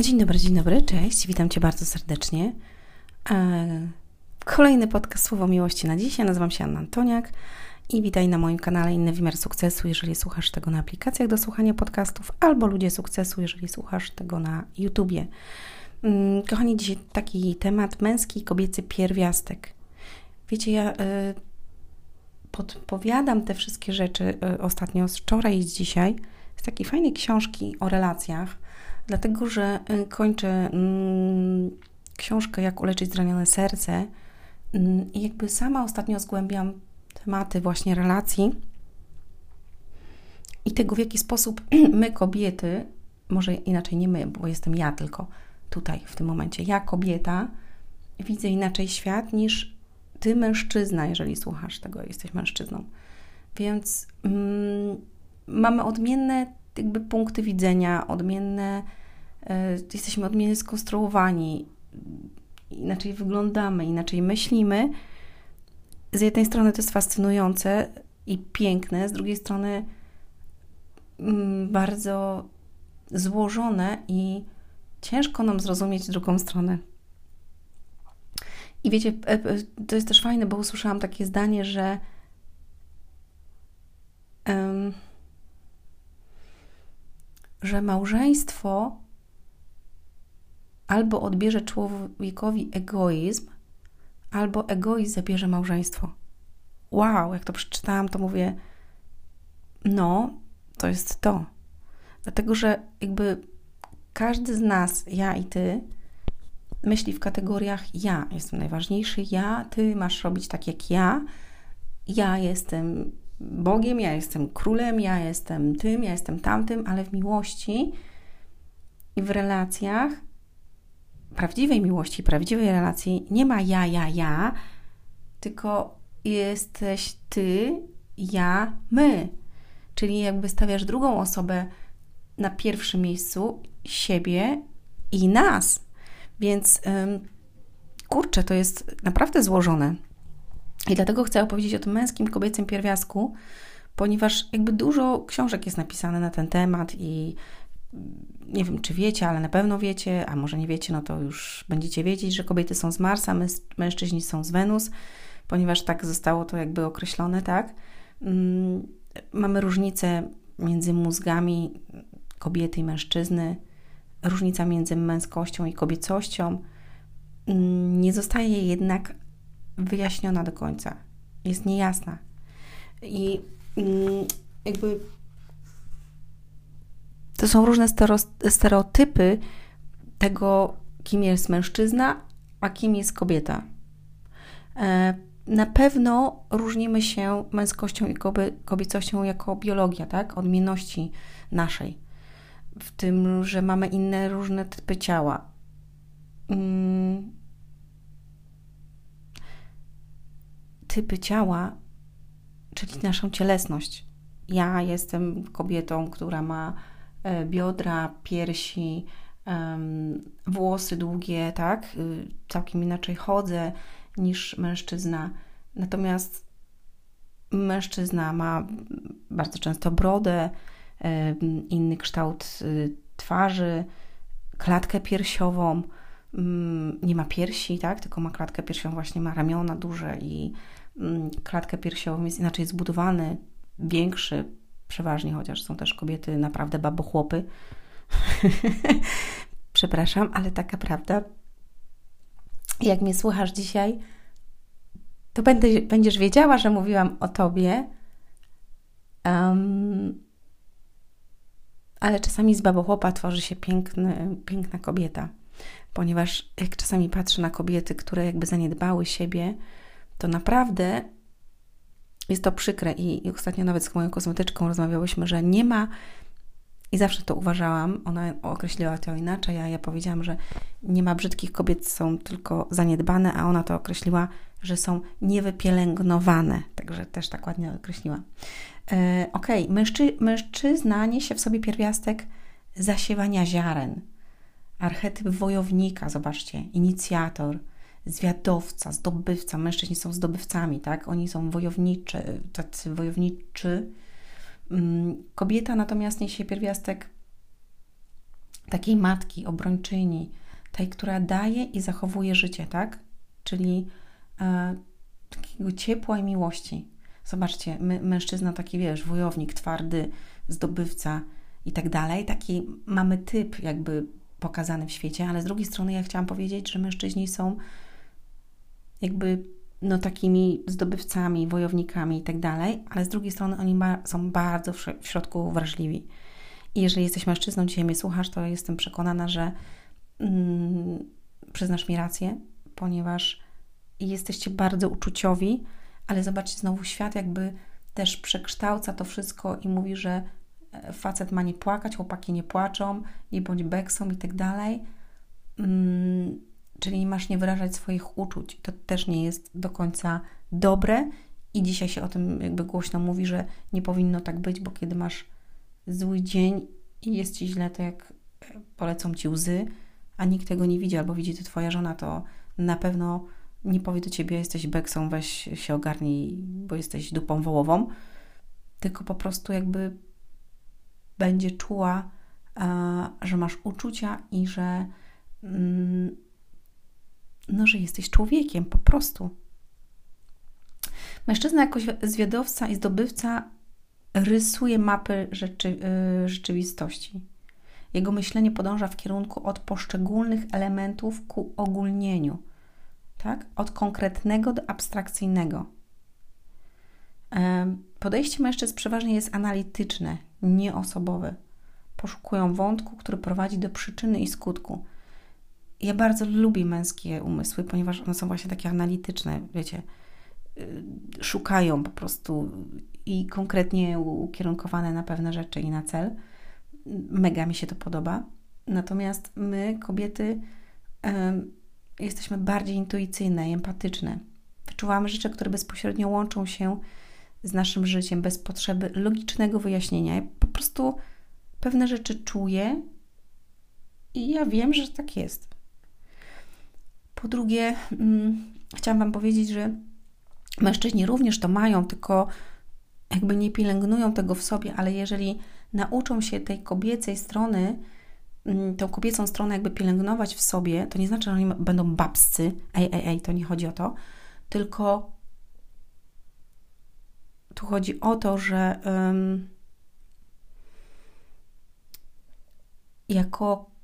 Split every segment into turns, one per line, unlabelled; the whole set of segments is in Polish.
Dzień dobry, dzień dobry, cześć, witam Cię bardzo serdecznie. E, kolejny podcast Słowo Miłości na dziś. Ja nazywam się Anna Antoniak i witaj na moim kanale Inny Wymiar Sukcesu, jeżeli słuchasz tego na aplikacjach do słuchania podcastów, albo Ludzie Sukcesu, jeżeli słuchasz tego na YouTubie. Mm, kochani, dzisiaj taki temat męski i kobiecy pierwiastek. Wiecie, ja y, podpowiadam te wszystkie rzeczy y, ostatnio z wczoraj i z dzisiaj z takiej fajnej książki o relacjach, dlatego że y, kończę mm, książkę Jak uleczyć zranione serce mm, i jakby sama ostatnio zgłębiam tematy właśnie relacji i tego, w jaki sposób my, kobiety, może inaczej nie my, bo jestem ja tylko tutaj w tym momencie, ja, kobieta, widzę inaczej świat niż ty, mężczyzna, jeżeli słuchasz tego, jesteś mężczyzną. Więc mm, mamy odmienne jakby punkty widzenia, odmienne, y, jesteśmy odmiennie skonstruowani, inaczej wyglądamy, inaczej myślimy. Z jednej strony to jest fascynujące i piękne, z drugiej strony mm, bardzo złożone i ciężko nam zrozumieć drugą stronę. I wiecie, e, e, to jest też fajne, bo usłyszałam takie zdanie, że um, że małżeństwo albo odbierze człowiekowi egoizm, albo egoizm zabierze małżeństwo. Wow, jak to przeczytałam, to mówię, no, to jest to. Dlatego, że jakby każdy z nas, ja i ty, myśli w kategoriach ja jestem najważniejszy, ja, ty masz robić tak jak ja, ja jestem Bogiem, ja jestem królem, ja jestem tym, ja jestem tamtym, ale w miłości i w relacjach, prawdziwej miłości, prawdziwej relacji nie ma ja, ja, ja, tylko jesteś ty, ja, my. Czyli jakby stawiasz drugą osobę na pierwszym miejscu, siebie i nas. Więc kurczę, to jest naprawdę złożone. I dlatego chcę opowiedzieć o tym męskim, kobiecym pierwiastku, ponieważ jakby dużo książek jest napisane na ten temat i nie wiem, czy wiecie, ale na pewno wiecie, a może nie wiecie, no to już będziecie wiedzieć, że kobiety są z Marsa, mężczyźni są z Wenus, ponieważ tak zostało to jakby określone, tak? Mm, mamy różnicę między mózgami kobiety i mężczyzny, różnica między męskością i kobiecością. Mm, nie zostaje jednak wyjaśniona do końca. Jest niejasna. I mm, jakby to są różne stereotypy tego, kim jest mężczyzna, a kim jest kobieta. E, na pewno różnimy się męskością i kobiecością jako biologia, tak? Odmienności naszej. W tym, że mamy inne różne typy ciała. Typy ciała, czyli naszą cielesność. Ja jestem kobietą, która ma e, biodra, piersi, włosy długie, tak? Y, całkiem inaczej chodzę niż mężczyzna. Natomiast mężczyzna ma bardzo często brodę, inny kształt y, twarzy, klatkę piersiową, mm, nie ma piersi, tak? Tylko ma klatkę piersiową, właśnie ma ramiona duże i klatkę piersiową jest inaczej zbudowany, większy przeważnie, chociaż są też kobiety naprawdę babochłopy. Przepraszam, ale taka prawda. Jak mnie słuchasz dzisiaj, to będę, będziesz wiedziała, że mówiłam o tobie. Um, ale czasami z babochłopa tworzy się piękny, piękna kobieta, ponieważ jak czasami patrzę na kobiety, które jakby zaniedbały siebie, to naprawdę jest to przykre. I, I ostatnio nawet z moją kosmetyczką rozmawiałyśmy, że nie ma, i zawsze to uważałam, ona określiła to inaczej, a ja powiedziałam, że nie ma brzydkich kobiet, są tylko zaniedbane, a ona to określiła, że są niewypielęgnowane. Także też tak ładnie określiła. E, ok, Mężczy, mężczyzna niesie w sobie pierwiastek zasiewania ziaren. Archetyp wojownika, zobaczcie, inicjator, zwiadowca, zdobywca. Mężczyźni są zdobywcami, tak? Oni są wojowniczy, tacy wojowniczy. Mm, kobieta natomiast niesie pierwiastek takiej matki, obrończyni, tej, która daje i zachowuje życie, tak? Czyli e, takiego ciepła i miłości. Zobaczcie, my, mężczyzna taki, wiesz, wojownik, twardy, zdobywca i tak dalej. Taki mamy typ jakby pokazany w świecie, ale z drugiej strony ja chciałam powiedzieć, że mężczyźni są jakby no takimi zdobywcami, wojownikami i tak dalej, ale z drugiej strony oni ba są bardzo w, w środku wrażliwi. I jeżeli jesteś mężczyzną, dzisiaj mnie słuchasz, to jestem przekonana, że mm, przyznasz mi rację, ponieważ jesteście bardzo uczuciowi, ale zobaczcie, znowu świat jakby też przekształca to wszystko i mówi, że e, facet ma nie płakać, chłopaki nie płaczą, nie bądź beksą i tak dalej. Mm, czyli masz nie wyrażać swoich uczuć. To też nie jest do końca dobre i dzisiaj się o tym jakby głośno mówi, że nie powinno tak być, bo kiedy masz zły dzień i jest ci źle, to jak e, polecą ci łzy, a nikt tego nie widzi, albo widzi to twoja żona, to na pewno nie powie do ciebie, jesteś beksą, weź się ogarnij, bo jesteś dupą wołową, tylko po prostu jakby będzie czuła, że masz uczucia i że, mm, no, że jesteś człowiekiem po prostu. Mężczyzna jako zwiadowca i zdobywca rysuje mapy rzeczy, y, rzeczywistości. Jego myślenie podąża w kierunku od poszczególnych elementów ku ogólnieniu, tak? od konkretnego do abstrakcyjnego. Podejście mężczyzn przeważnie jest analityczne, nieosobowe. Poszukują wątku, który prowadzi do przyczyny i skutku. Ja bardzo lubię męskie umysły, ponieważ one są właśnie takie analityczne, wiecie, y, szukają po prostu i konkretnie ukierunkowane na pewne rzeczy i na cel. Mega mi się to podoba. Natomiast my, kobiety, jesteśmy bardziej intuicyjne empatyczne. Wyczuwamy rzeczy, które bezpośrednio łączą się z naszym życiem, bez potrzeby logicznego wyjaśnienia. Ja po prostu pewne rzeczy czuję i ja wiem, że tak jest. Po drugie, hmm, chciałam Wam powiedzieć, że mężczyźni również to mają, tylko jakby nie pielęgnują tego w sobie, ale jeżeli nauczą się tej kobiecej strony, mm, tą kobiecą stronę jakby pielęgnować w sobie, to nie znaczy, że oni będą babscy, ej, ej, ej, to nie chodzi o to, tylko tu chodzi o to, że um, jako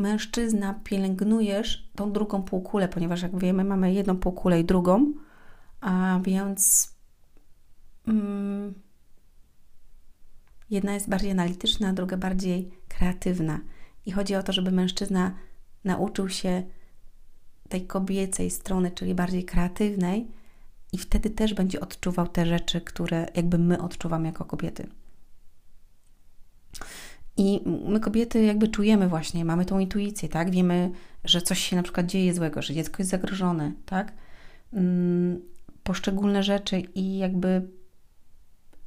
mężczyzna pielęgnujesz tą drugą półkulę, ponieważ jak wiemy, mamy jedną półkulę i drugą, a więc um, jedna jest bardziej analityczna, a druga bardziej kreatywna. I chodzi o to, żeby mężczyzna nauczył się tej kobiecej strony, czyli bardziej kreatywnej, i wtedy też będzie odczuwał te rzeczy, które jakby my odczuwamy jako kobiety. I my kobiety jakby czujemy właśnie, mamy tą intuicję, tak? Wiemy, że coś się na przykład dzieje złego, że dziecko jest zagrożone, tak? Mm, poszczególne rzeczy i jakby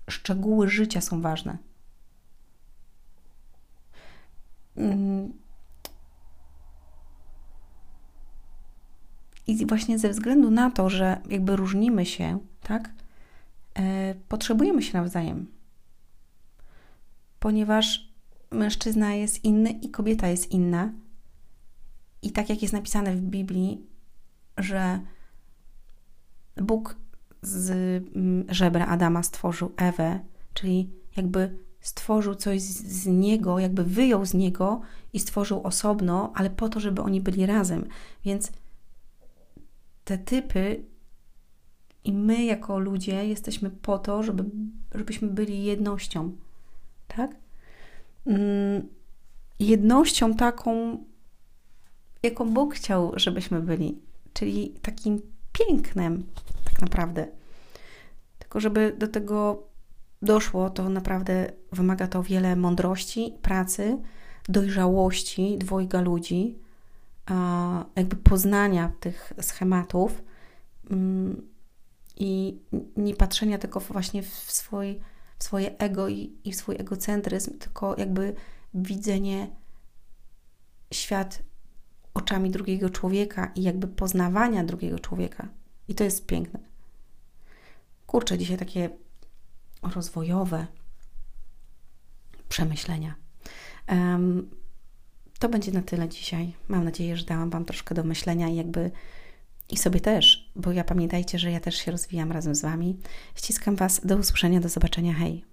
szczegóły życia są ważne. Mm, I właśnie ze względu na to, że jakby różnimy się, tak, e, potrzebujemy się nawzajem. Ponieważ mężczyzna jest inny i kobieta jest inna. I tak jak jest napisane w Biblii, że Bóg z mm, żebra Adama stworzył Ewę, czyli jakby stworzył coś z, niego, jakby wyjął z niego i stworzył osobno, ale po to, żeby oni byli razem. Więc te typy i my jako ludzie jesteśmy po to, żeby, żebyśmy byli jednością, tak? Mm, jednością taką, jaką Bóg chciał, żebyśmy byli, czyli takim pięknem, tak naprawdę. Tylko, żeby do tego doszło, to naprawdę wymaga to wiele mądrości, pracy, dojrzałości dwojga ludzi, jakby poznania tych schematów mm, i nie patrzenia tylko właśnie w, swój, swoje ego i, i swój egocentryzm, tylko jakby widzenie świat oczami drugiego człowieka i jakby poznawania drugiego człowieka. I to jest piękne. Kurczę, dzisiaj takie rozwojowe przemyślenia. Um, to będzie na tyle dzisiaj. Mam nadzieję, że dałam Wam troszkę do myślenia i jakby i sobie też, bo ja pamiętajcie, że ja też się rozwijam razem z Wami. Ściskam Was. Do usłyszenia, do zobaczenia. Hej!